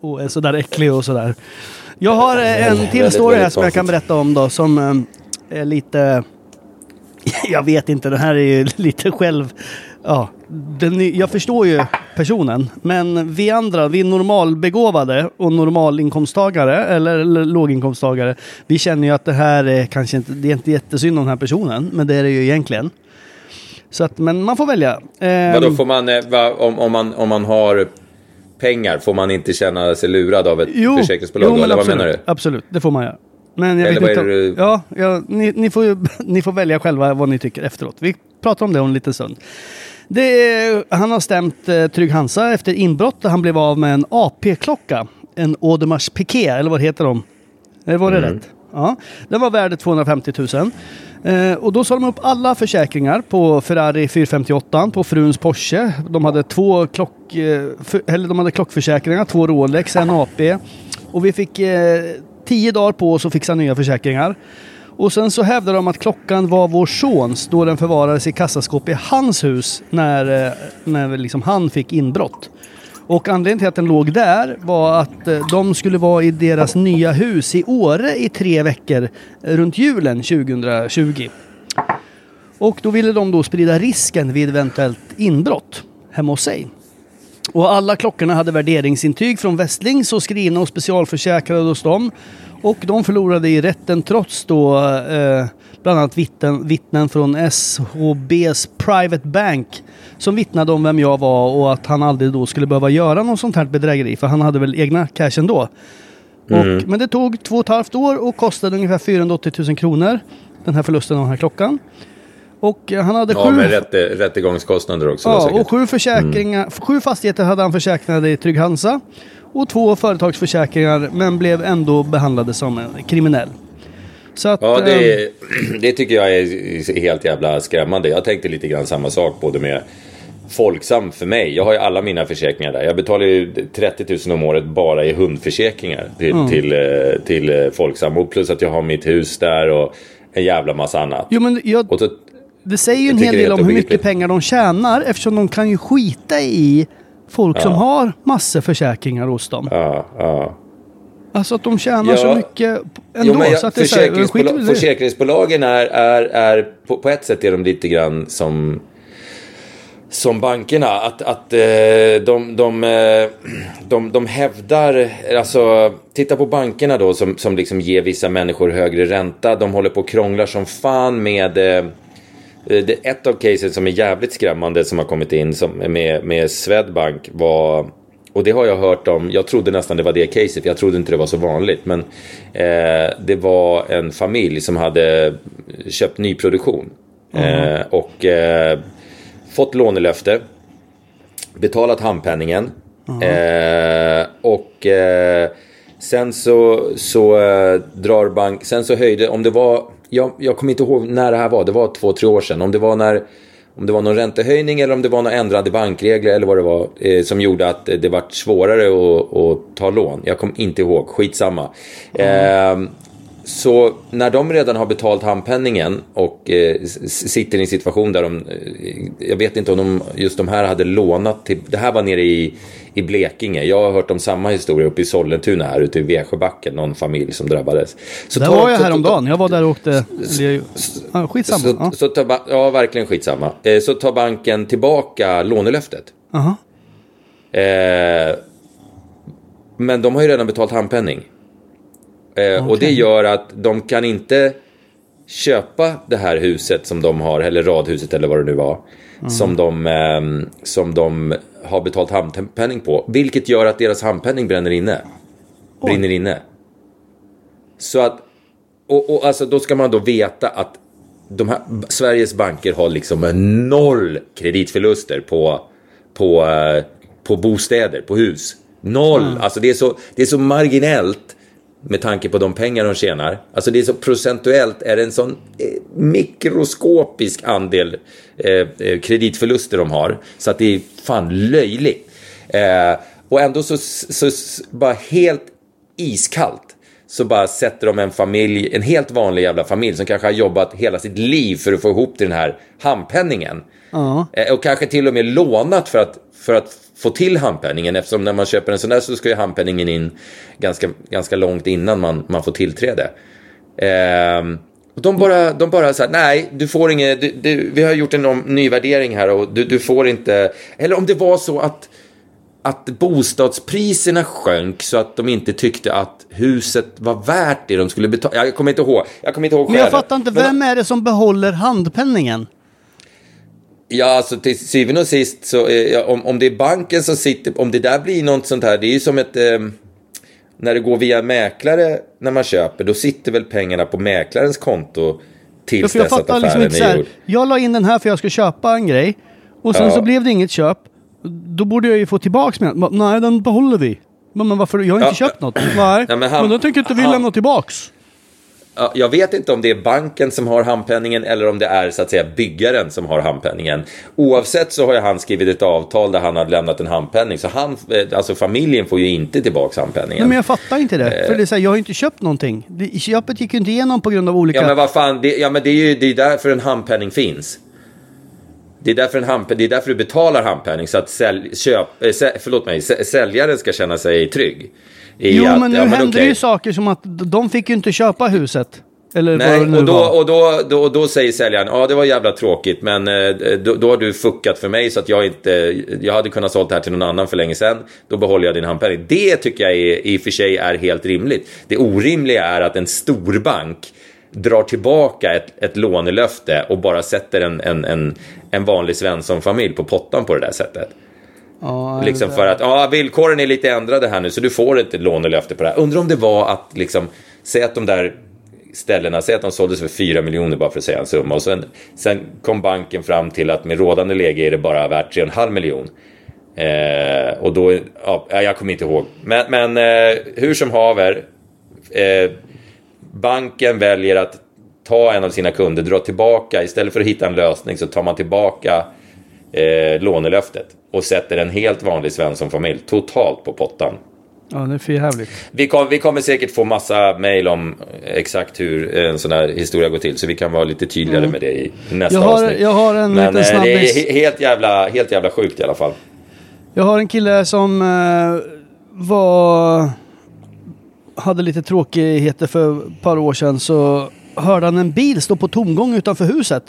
och är sådär äcklig och sådär. Jag har eh, en till story här som jag kan berätta om då som eh, är lite... Jag vet inte, den här är ju lite själv... Ja, den, jag förstår ju personen. Men vi andra, vi normalbegåvade och normalinkomsttagare eller, eller låginkomsttagare. Vi känner ju att det här är kanske inte, det är inte jättesynd om den här personen. Men det är det ju egentligen. Så att, men man får välja. Ehm, Vadå, får man, eh, va, om, om, man, om man har pengar, får man inte känna sig lurad av ett försäkringsbolag? jo, men eller vad absolut, menar du? Absolut, det får man göra. Men jag Eller vet inte du- Ja, ja ni, ni, får ni får välja själva vad ni tycker efteråt. Vi pratar om det om en liten stund. Det han har stämt eh, Trygg Hansa efter inbrott där han blev av med en AP-klocka. En Audemars Piqué, eller vad heter de? Eh, Var det Mm. rätt? Ja. Den var värd 250 000. Eh, och då sa de upp alla försäkringar på Ferrari 458, på fruns Porsche. De hade två klock, eh, för, eller de hade klockförsäkringar, två Rolex, en AP. Och vi fick eh, tio dagar på oss att fixa nya försäkringar. Och sen så hävdade de att klockan var vår sons då den förvarades i kassaskåp i hans hus när, eh, när liksom han fick inbrott. Och anledningen till att den låg där var att eh, de skulle vara i deras nya hus i Åre i tre veckor eh, runt julen 2020. Och då ville de då sprida risken vid eventuellt inbrott hemma hos sig. Och alla klockorna hade värderingsintyg från Westlings och skrivna och specialförsäkrade hos dem. Och de förlorade i rätten trots då eh, bland annat vittnen, vittnen från SHBs Private Bank som vittnade om vem jag var och att han aldrig då skulle behöva göra något sånt här bedrägeri för han hade väl egna cash ändå. Och, men det tog två och ett halvt år och kostade ungefär 480 000 kronor den här förlusten av den här klockan. Och eh, han hade Ja, sju... med rätte, rättegångskostnader också. Ja, och sju försäkringar, sju fastigheter hade han försäkrade i Trygg-Hansa och två företagsförsäkringar men blev ändå behandlade som en kriminell. Så att, Ja, det, det tycker jag är helt jävla skrämmande. Jag tänkte lite grann samma sak både med Folksam för mig. Jag har ju alla mina försäkringar där. Jag betalar ju 30 000 om året bara i hundförsäkringar till, till, eh, till Folksam. Och plus att jag har mitt hus där och en jävla massa annat. Jo men jag, Och så, det säger ju en hel del om hur mycket pengar de tjänar eftersom de kan ju skita i folk som har massor försäkringar hos dem. ja, ja. Alltså att de tjänar Ja. så mycket ändå. Jo, så jag, att det är så här, försäkringsbolag, det. försäkringsbolagen är, är, är på, på ett sätt är de lite grann som som bankerna, att, att eh, de, de, eh, de, de hävdar, alltså titta på bankerna då som, som liksom ger vissa människor högre ränta. De håller på och krånglar som fan med eh, det, ett av casen som är jävligt skrämmande som har kommit in som, med, med Swedbank var och det har jag hört om, jag trodde nästan det var det caset, för jag trodde inte det var så vanligt. Men eh, det var en familj som hade köpt nyproduktion. Eh, och eh, fått lånelöfte. Betalat handpenningen. Eh, och eh, sen så, så eh, drar bank... Sen så höjde, om det var... Jag, jag kommer inte ihåg när det här var, det var två, tre år sedan. Om det var när... Om det var någon räntehöjning eller om det var några ändrade bankregler eller vad det var eh, som gjorde att det vart svårare att, att ta lån. Jag kommer inte ihåg, skitsamma. Eh, så när de redan har betalt handpenningen och eh, sitter i en situation där de, eh, jag vet inte om de, just de här hade lånat till, det här var nere i, i Blekinge. Jag har hört om samma historia uppe i Sollentuna här ute i Vesjöbacken, någon familj som drabbades. Så Där ta- var jag så- häromdagen. Jag var där och åkte... Skitsamma. Så, Ja. så ja, verkligen skitsamma. Eh, så tar banken tillbaka lånelöftet. Aha. Eh, men de har ju redan betalt handpenning. Eh, Och det gör att de kan inte köpa det här huset som de har, eller radhuset eller vad det nu var. Som, de, ehm, som de har betalt handpenning på. Vilket gör att deras handpenning bränner inne. Brinner inne. Så att, och, och alltså då ska man då veta att de här, Sveriges banker har liksom noll kreditförluster på, på, eh, på bostäder, på hus. Noll! Alltså det är, så, det är så marginellt med tanke på de pengar de tjänar. Alltså det är så procentuellt är det en sån eh, mikroskopisk andel eh, eh, kreditförluster de har. Så att det är fan löjligt. Eh, och ändå så, så, så bara helt iskallt så bara sätter de en familj, en helt vanlig jävla familj som kanske har jobbat hela sitt liv för att få ihop till den här handpenningen. Ja. Eh, Och kanske till och med lånat för att, för att få till handpenningen eftersom när man köper en sån där så ska ju handpenningen in ganska, ganska långt innan man, man får tillträde. Och de bara, de bara så här, nej, du får inget, du, du, vi har gjort en ny värdering här och du, du får inte, eller om det var så att att bostadspriserna sjönk så att de inte tyckte att huset var värt det de skulle betala. Jag kommer inte ihåg. Jag kommer inte ihåg Men jag fattar inte, vem är det som behåller handpenningen? Ja, alltså till syvende och sist så eh, ja, om, om det är banken som sitter, om det där blir något sånt här, det är ju som ett, eh, när det går via mäklare när man köper, då sitter väl pengarna på mäklarens konto Ja, tills jag dess att fattar affären liksom inte så är här. gjord. Jag la in den här för jag ska köpa en grej. Och sen Ja. så blev det inget köp. Då borde jag ju få tillbaks min. Bara, Nej, den behåller vi. Men, men varför? Jag har inte Ja. köpt något. Nej, Ja, men men, han- då tänker inte vi lämna tillbaks. Ja, jag vet inte om det är banken som har handpenningen eller om det är så att säga byggaren som har handpenningen. Oavsett så har ju han skrivit ett avtal där han har lämnat en handpenning. Så han, eh, alltså familjen får ju inte tillbaks handpenningen. Nej, men jag fattar inte det. För det är så här, jag har inte köpt någonting. Köpet gick ju inte igenom på grund av olika... Ja men vad fan, det, ja, men det är ju det är därför en handpenning finns. Det är därför, en handpen, det är därför du betalar handpenning så att sälj, köp, sä, förlåt mig, sä, säljaren ska känna sig trygg. Jo, att, men nu ja, händer okej. ju saker som att de fick ju inte köpa huset. Eller Nej, och, då, och då, då, då säger säljaren, ja det var jävla tråkigt men eh, då, då har du fuckat för mig så att jag inte, jag hade kunnat sålt det här till någon annan för länge sedan. Då behåller jag din handpenning. Det tycker jag är, i och för sig är helt rimligt. Det orimliga är att en storbank drar tillbaka ett, ett lånelöfte och bara sätter en, en, en, en vanlig Svensson-familj på pottan på det där sättet. Ja, Liksom för att ja, villkoren är lite ändrade här nu så du får inte lånelöfte på det här. Undrar om det var att liksom, säg att de där ställena, säg att de såldes för 4 miljoner bara för att säga en summa. Och sen, sen kom banken fram till att med rådande läge är det bara värt 3,5 miljon. Eh, och då, ja, jag kommer inte ihåg. Men, men eh, hur som haver. Eh, banken väljer att ta en av sina kunder, dra tillbaka, istället för att hitta en lösning så tar man tillbaka eh, lånelöftet och sätter en helt vanlig Svensson-familj totalt på pottan. Ja, det är för jävligt. Vi, kom, vi kommer säkert få massa mejl om exakt hur en sån här historia går till, så vi kan vara lite tydligare med det i nästa Jag har- avsnitt. jag har en Men liten eh, det är snabbis. he- helt jävla, helt jävla sjukt i alla fall. Jag har en kille som eh, var... Hade lite tråkigheter för ett par år sedan så hörde han en bil stå på tomgång utanför huset.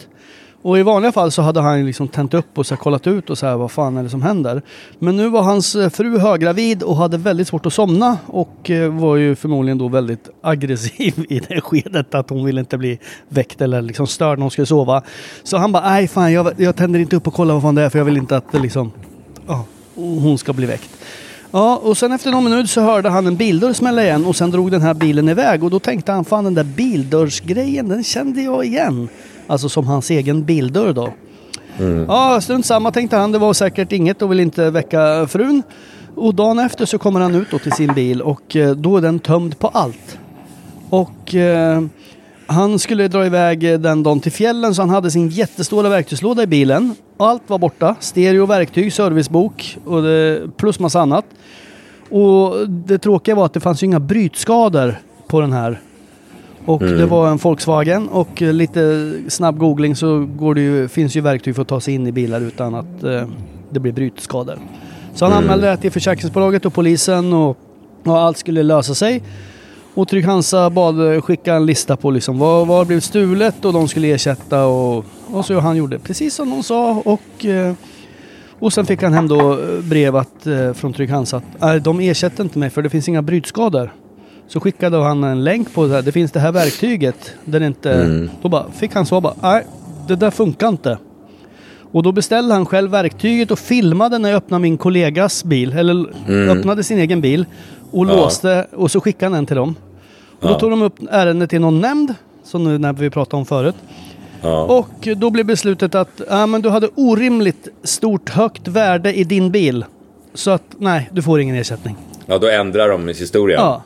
Och i vanliga fall så hade han liksom tänt upp och så här kollat ut och så här vad fan är det som händer. Men nu var hans eh, fru höggravid och hade väldigt svårt att somna och eh, var ju förmodligen då väldigt aggressiv i det skedet att hon ville inte bli väckt eller liksom störd när hon skulle sova. Så han bara, nej fan jag, jag tänder inte upp och kollar vad fan det är för jag vill inte att det liksom ja, hon ska bli väckt. Ja, och sen efter någon minut så hörde han en bildörr smälla igen och sen drog den här bilen iväg och då tänkte han fan den där bildörrsgrejen den kände jag igen. Alltså som hans egen bildörr då. Ja, strunt samma tänkte han. Det var säkert inget och vill inte väcka frun. Och dagen efter så kommer han ut då till sin bil och eh, då är den tömd på allt. Och eh, han skulle dra iväg eh, den dagen till fjällen så han hade sin jättestora verktygslåda i bilen. Och allt var borta. Stereo, verktyg, servicebok och det, plus massa annat. Och det tråkiga var att det fanns ju inga brytskador på den här. Och det var en Volkswagen och eh, lite snabb googling så går det ju, finns ju verktyg för att ta sig in i bilar utan att eh, det blir brytskador. Så han anmälde det till försäkringsbolaget och polisen och, och allt skulle lösa sig. Och Trygg Hansa bad eh, skicka en lista på liksom vad, vad blivit stulet och de skulle ersätta och, och så han gjorde precis som de sa och eh, och sen fick han hem då brev att, eh, från Trygg Hansa att "Nej, de ersätter inte mig för det finns inga brytskador. Så skickade han en länk på det här. Det finns det här verktyget. Det inte, Då bara, fick han svar bara, nej det där funkar inte. Och då beställde han själv verktyget och filmade när jag öppnade min kollegas bil. Eller öppnade sin egen bil. Och låste och så skickade han den till dem. Och då tog de upp ärendet till någon nämnd. Som nu när vi pratade om förut. Ja. Och då blev beslutet att ja, men du hade orimligt stort högt värde i din bil. Så att nej, du får ingen ersättning. ja, då ändrar de historien. Ja.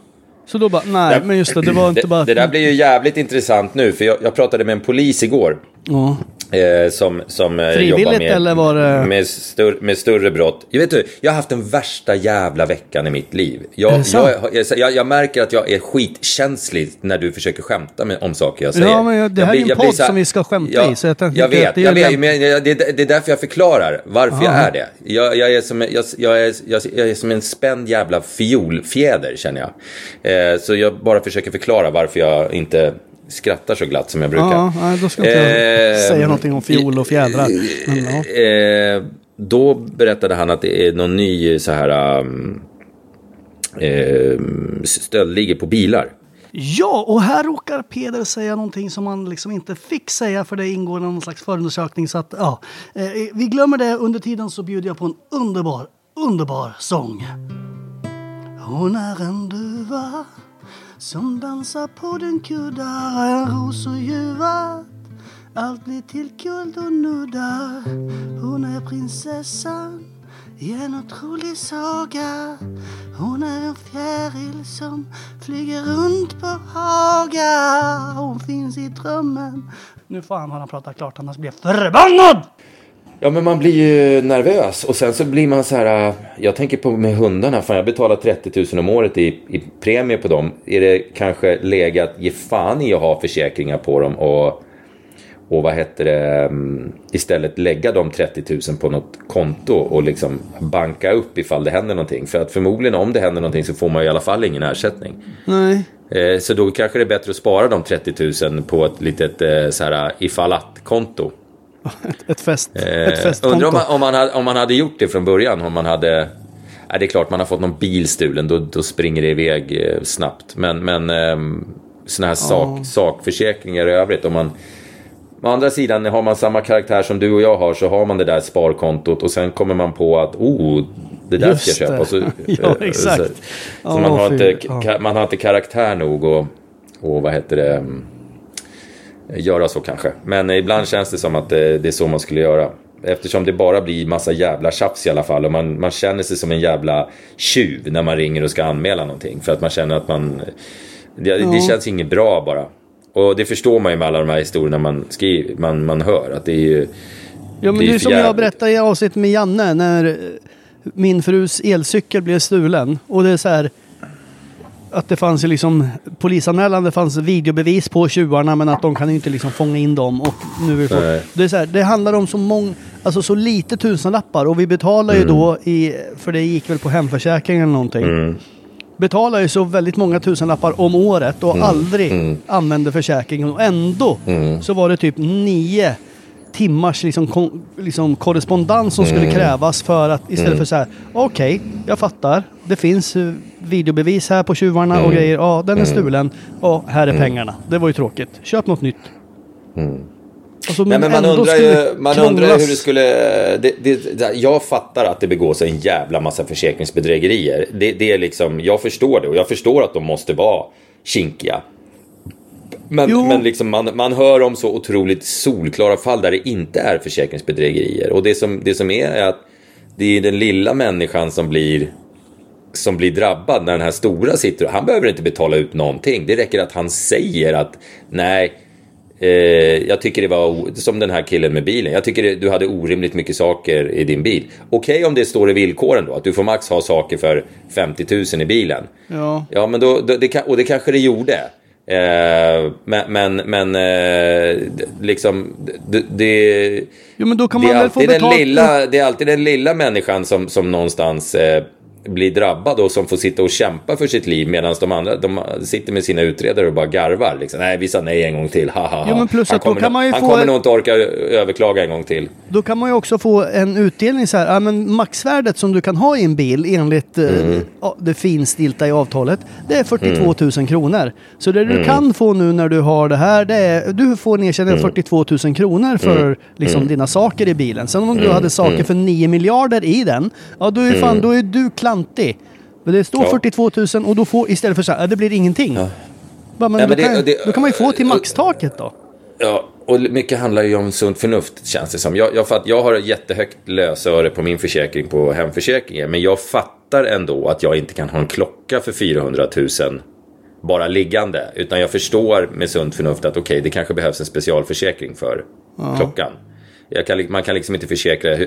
Så då bara, nej, Det- men just det, det var inte det, bara... det där blir ju jävligt intressant nu, för jag, jag pratade med en polis igår. Ja. Eh, som som eh, Frivilligt med, eller var det- med, större, med större brott. Jag, vet du, jag har haft den värsta jävla veckan i mitt liv. Jag, Är jag, jag, jag, jag märker att jag är skitkänslig när du försöker skämta med, om saker jag säger. Ja, men jag- det här är blir- ju en podd som vi ska skämta ja, i, så jag jag vet, det jag är vet men jag- det, det är därför jag förklarar varför jag Aha. är det. Jag, jag, är som, jag, jag, är, jag, jag är som en spänd jävla fiolfjäder känner jag. Eh, så jag bara försöker förklara varför jag inte skrattar så glatt som jag brukar. Ja, nej, då ska inte jag Eh, säga någonting om fiol och fjädrar. Men, ja. Eh, då berättade han att det är någon ny så här um, eh, stöldligor på bilar. Ja, och här råkar Peder säga någonting som han liksom inte fick säga för det ingår i någon slags förundersökning. Så att, ja, eh, vi glömmer det. Under tiden så bjuder jag på en underbar, underbar sång. Hon är en duva som dansar på den kuddar en ros och ljuvat allt blir till guld och nuddar. Hon är prinsessan i en otrolig saga. Hon är en fjäril som flyger runt på Haga. Hon finns i drömmen. Nu fan har han pratat klart annars blir jag förbannad! Ja, men man blir ju nervös. Och sen så blir man så här... äh, Jag tänker på med hundarna. Fan, jag betalar 30 000 om året i, i premie på dem. Är det kanske läge att ge fan i att ha försäkringar på dem och... Och vad heter det? mm, Istället lägga de 30 000 på något konto och liksom banka upp ifall det händer någonting. För att förmodligen om det händer någonting så får man i alla fall ingen ersättning. Nej. Eh, Så då kanske det är bättre att spara de 30 000 på ett litet eh, så här ifall att-konto. Ett fest. Eh, ett festkonto. undrar om man, om, man hade, om man hade gjort det från början. Om man hade... Nej, det är klart, man har fått någon bil stulen. Då, då springer det iväg eh, snabbt. Men, men eh, såna här sak, sakförsäkringar i övrigt. Om man, å andra sidan, har man samma karaktär som du och jag har så har man det där sparkontot och sen kommer man på att oh, det där ska Just jag köpa. Och Så, Ja, eh, exakt. Så, så Ja, man, har inte, Ja. ka, man har inte karaktär nog att och vad heter det, mm, göra så kanske. Men ibland känns det som att det, det är så man skulle göra. Eftersom det bara blir massa jävla tjafs i alla fall och man, man känner sig som en jävla tjuv när man ringer och ska anmäla någonting. För att man känner att man... Det, Ja. det känns inget bra bara. Och det förstår man ju med alla de här historierna man, skriver, man, man hör. Att det är ju... Ja men det det är är för som jag berättade i avsnitt med Janne när eh, min frus elcykel blev stulen. Och det är så här att det fanns ju liksom polisanmälan, det fanns videobevis på tjuvarna men att de kan ju inte liksom fånga in dem. Och nu är det, det, är så här, det handlar om så många, alltså så lite tusenlappar och vi betalar ju då i, för det gick väl på hemförsäkring eller någonting. Mm. Betalar ju så väldigt många tusenlappar om året och aldrig använde försäkringen och ändå så var det typ nio timmars liksom, kon, liksom korrespondens som skulle krävas för att istället för så här okej, jag fattar. Det finns eh, videobevis här på tjuvarna och grejer. Ja, den är stulen. Ja, här är pengarna. Det var ju tråkigt. Köp något nytt. Alltså, Nej, men man undrar ju, man undrar hur det skulle... Det, det, jag fattar att det begås en jävla massa försäkringsbedrägerier. Det, det är liksom, jag förstår det och jag förstår att de måste vara kinkiga. Men, Jo. men liksom man, man hör om så otroligt solklara fall där det inte är försäkringsbedrägerier. Och det som, det som är är att det är den lilla människan som blir som blir drabbad när den här stora sitter. Han behöver inte betala ut någonting. Det räcker att han säger att nej, eh, jag tycker det var som den här killen med bilen. Jag tycker det, du hade orimligt mycket saker i din bil. Okej om det står i villkoren då att du får max ha saker för 50 000 i bilen. Ja. Ja, men då, då det och det kanske det gjorde. Eh, men men, men eh, liksom det, det, Jo, men det, är alltid den lilla, det är alltid den lilla människan som, som någonstans eh, blir drabbad och som får sitta och kämpa för sitt liv medan de andra de sitter med sina utredare och bara garvar. Liksom. Nej, vi sa nej en gång till. Ha, ha, ha. Jo, men plus han att kommer, kan man ju han få kommer nog inte orka överklaga en gång till. Då kan man ju också få en utdelning så här. Ja, men maxvärdet som du kan ha i en bil enligt eh, Mm. ja, det finstilta i avtalet. Det är 42 000 kronor. Så det du Mm. kan få nu när du har det här. Det är, du får en ersättning Mm. av 42 000 kronor för liksom, dina saker i bilen. Sen om Mm. du hade saker för 9 miljarder i den. Ja då är, fan, då är du klantig. Men det står Ja. 42 000 och då får istället för så här. Ja, det blir ingenting. Ja. men Nej, då, men det- kan, det- då kan man ju få till maxtaket då. Ja, och mycket handlar ju om sunt förnuft känns det som. Jag, jag, fatt, jag har ett jättehögt lösöre på min försäkring på hemförsäkringen. Men jag fattar ändå att jag inte kan ha en klocka för 400 000 bara liggande. Utan jag förstår med sunt förnuft att okej, det kanske behövs en specialförsäkring för klockan. Kan, man kan liksom inte försäkra,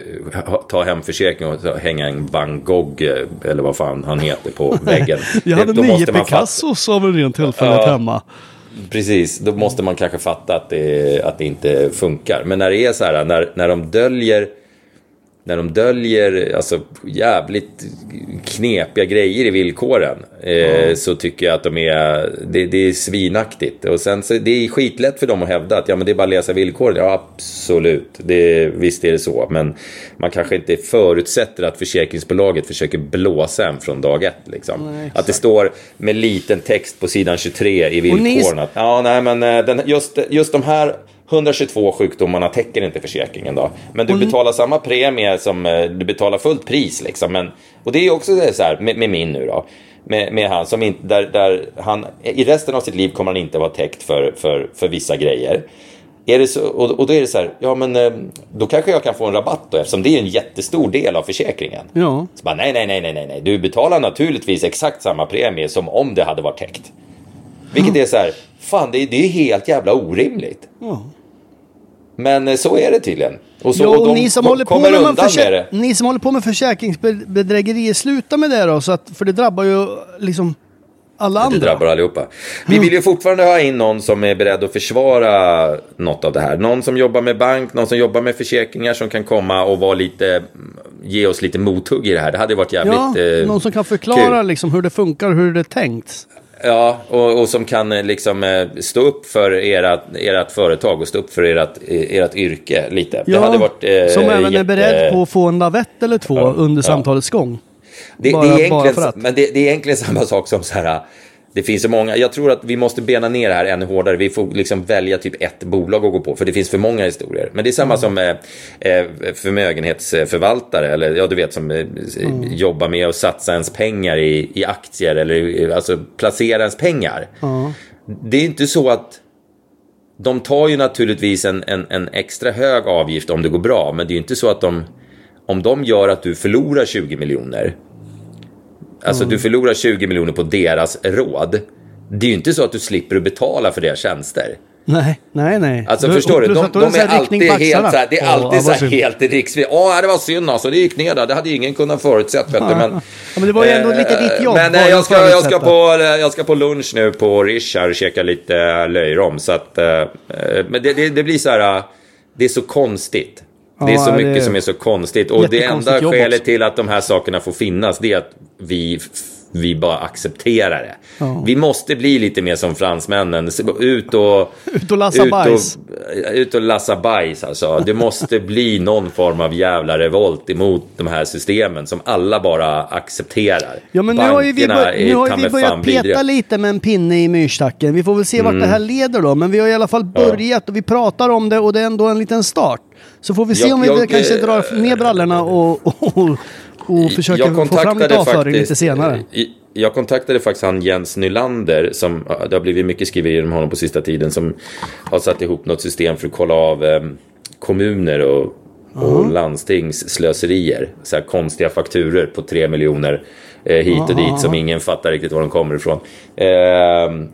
ta hemförsäkring och ta- hänga en Van Gogh eh, eller vad fan han heter på väggen. Jag hade Då nio Picassos av en ren tillfället Ja. hemma. Precis, då måste man kanske fatta att det, att det inte funkar. Men när det är så här, när, när de döljer när de döljer alltså, jävligt knepiga grejer i villkoren eh, så tycker jag att de är, det, det är svinaktigt. Och sen så, det är skitlätt för dem att hävda att ja, men det är bara att läsa villkoren. Ja, absolut. Det, visst är det så. Men man kanske inte förutsätter att försäkringsbolaget försöker blåsa en från dag ett. Liksom. att det står med liten text på sidan 23 i Och ni- villkoren. Att, ja, nej, men eh, den, just, just de här 122 sjukdomarna täcker inte försäkringen då. Men du betalar samma premie som eh, du betalar fullt pris liksom. Men, och det är också så här med, med min nu då. Med, med han som inte, där, där han, i resten av sitt liv kommer han inte vara täckt för, för, för vissa grejer. Är det så, och, och då är det så här, ja men eh, då kanske jag kan få en rabatt då eftersom det är en jättestor del av försäkringen. Ja. Så bara, nej, nej, nej, nej, nej, du betalar naturligtvis exakt samma premie som om det hade varit täckt. Vilket är så här, fan det, är- det är helt jävla orimligt. Ja. Men eh, så är det tydligen. Och, så, Ja, och de ni som, håller på med det. ni som håller på med försäkringsbedrägerier, sluta med det då. Så att, för det drabbar ju liksom alla Det andra. drabbar allihopa. Vi vill ju fortfarande ha in någon som är beredd att försvara något av det här. Någon som jobbar med bank, någon som jobbar med försäkringar som kan komma och vara lite, ge oss lite mothugg i det här. Det hade varit jävligt Ja, eh, någon som kan förklara liksom hur det funkar hur det är tänkt. Ja, och, och som kan eh, liksom eh, stå upp för ert, ert företag och stå upp för ert, ert yrke lite. Ja, det hade varit eh, som även är jätte- beredd på att få en lavett eller två Ja, under ja. samtalets gång. Det, Bara- det, är egentligen. Men det, det är egentligen samma sak som så här. Det finns så många. Jag tror att vi måste bena ner det här ännu hårdare. Vi får liksom välja typ ett bolag att gå på. För det finns för många historier. Men det är samma som eh, eh, förmögenhetsförvaltare. Eller ja, du vet som eh, jobbar med att satsa ens pengar i, i aktier. Eller eh, alltså placera ens pengar. det är inte så att de tar ju naturligtvis en, en, en extra hög avgift om det går bra, men det är ju inte så att de, om de gör att du förlorar 20 miljoner, alltså du förlorar 20 miljoner på deras råd, det är ju inte så att du slipper att betala för deras tjänster. Nej, nej, nej. Alltså Du- förstår du, de, de så är alltid helt så här, det är alltid vad så här helt riksvis. Ja, det var synd alltså, det gick ner där, det hade ingen kunnat förutsett vet du. Men, Ja, men det var ju ändå lite ditt jobb, Men eh, jag ska, jag, ska på, jag ska på lunch nu på Rish här och käka lite eh, löjrom. Så att, eh, eh, men det, det, det blir så här, eh, det är så konstigt. Det är Ja, så mycket som är så konstigt. Och det enda skälet till att de här sakerna får finnas, det är att vi, vi bara accepterar det. Ja. Vi måste bli lite mer som fransmännen. Ut och... Ut och lassa bajs. Och, ut och lassa bajs alltså. Det måste bli någon form av jävla revolt emot de här systemen som alla bara accepterar. Ja men nu har ju vi, Bankerna bör, nu har vi börjat peta vidriga. lite med en pinne i myrstacken. Vi får väl se vart Mm. det här leder då. Men vi har i alla fall börjat och vi pratar om det och det är ändå en liten start. Så får vi se Jag- om vi jag, kanske eh, drar ner brallorna och, och, och, Jag få fram lite avföring lite senare. i- Jag kontaktade faktiskt han Jens Nylander, som det har blivit mycket skriverier om honom på sista tiden, som har satt ihop något system för att kolla av eh, kommuner och, och landstings slöserier. Så här konstiga fakturer på tre miljoner eh, hit och dit som ingen fattar riktigt var de kommer ifrån. Eh,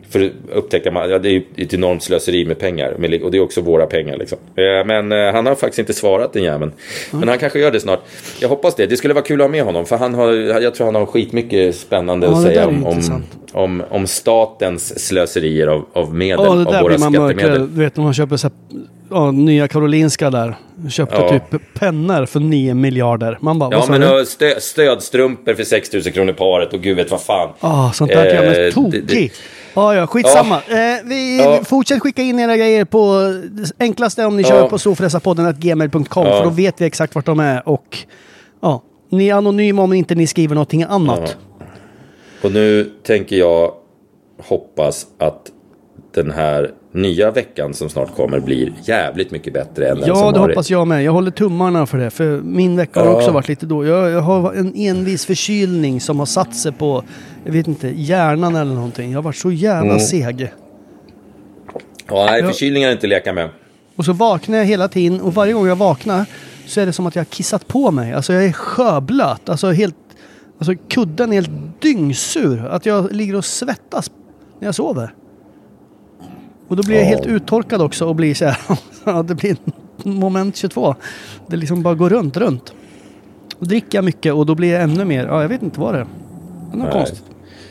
för att upptäcka, man, ja, det är ju ett enormt slöseri med pengar och det är också våra pengar. Liksom. Eh, men eh, han har faktiskt inte svarat den jäveln. Men han kanske gör det snart. Jag hoppas det. Det skulle vara kul att ha med honom för han har, jag tror han har skitmycket spännande Ja, att säga om, om, om, om statens slöserier av, av medel, Ja, av våra skattemedel. Du vet när man köper så ja, nya Karolinska där. Köpte Ja. typ pennor för 9 miljarder. Man bara, Ja, men stö, stödstrumpor för 6 000 kronor paret och gud vet vad fan. Ah, sånt där kan jag Eh, bli tokig. det- det- Ja, ja, skitsamma. Eh, vi Ja. Fortsätt skicka in era grejer på enklaste om ni Ja. kör på storfräsarpodden.gmail.com Ja. för då vet vi exakt vart de är och ja, ni är anonyma om inte ni skriver någonting annat. Och nu tänker jag hoppas att den här nya veckan som snart kommer blir jävligt mycket bättre än den Ja, som det har hoppas jag med. Jag håller tummarna för det. För min vecka har Ja. också varit lite då. Jag, jag har en envis förkylning som har satt sig på, jag vet inte, hjärnan eller någonting. Jag har varit så jävla Mm. seg. Ja, nej, Ja. förkylningar är inte leka med. Och så vaknar jag hela tiden och varje gång jag vaknar så är det som att jag har kissat på mig. Alltså jag är sjöblöt. Alltså helt... Alltså kudden är helt dyngsur. Att jag ligger och svettas när jag sover. Och då blir jag Ja. helt uttorkad också och blir så här... det blir moment 22. Det liksom bara går runt, runt. Och dricker jag mycket och då blir jag ännu mer... Ja, jag vet inte vad det är. Det är något Nej. konstigt.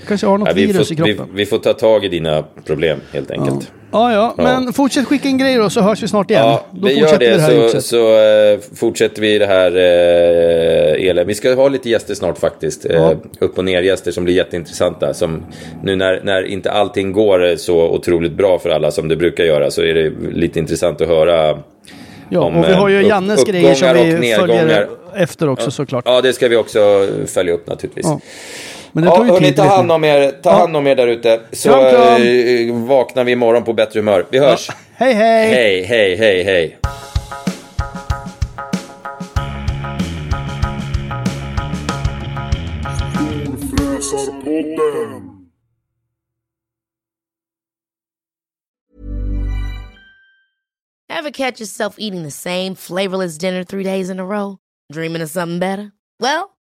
Kanske har något Nej, vi, virus i får, vi, kroppen. vi får ta tag i dina problem helt enkelt. Ja, ja, Ja. men fortsätt skicka in grejer då så hörs vi snart igen. Ja, då vi gör det, vi här så, så eh, fortsätter vi det här uh, elen. Vi ska ha lite gäster snart faktiskt. Ja. Eh, upp och ner gäster som blir jätteintressanta. Som, nu när, när inte allting går eh, så otroligt bra för alla som det brukar göra så är det lite intressant att höra Ja, om, och vi har ju eh, Jannes upp- grejer som vi följer efter också såklart. Ja, det ska vi också följa upp naturligtvis. Ja. Men det Ja, tog ju hörni, tid ta hand om er, ta Ja. hand om er där ute. Så Kram, kram. eh, vaknar vi imorgon på bättre humör. Vi hörs. Hej, hej! Hej, hej, hej, hej. Ever catch yourself eating the same flavorless dinner three days in a row? Dreaming of something better? Well,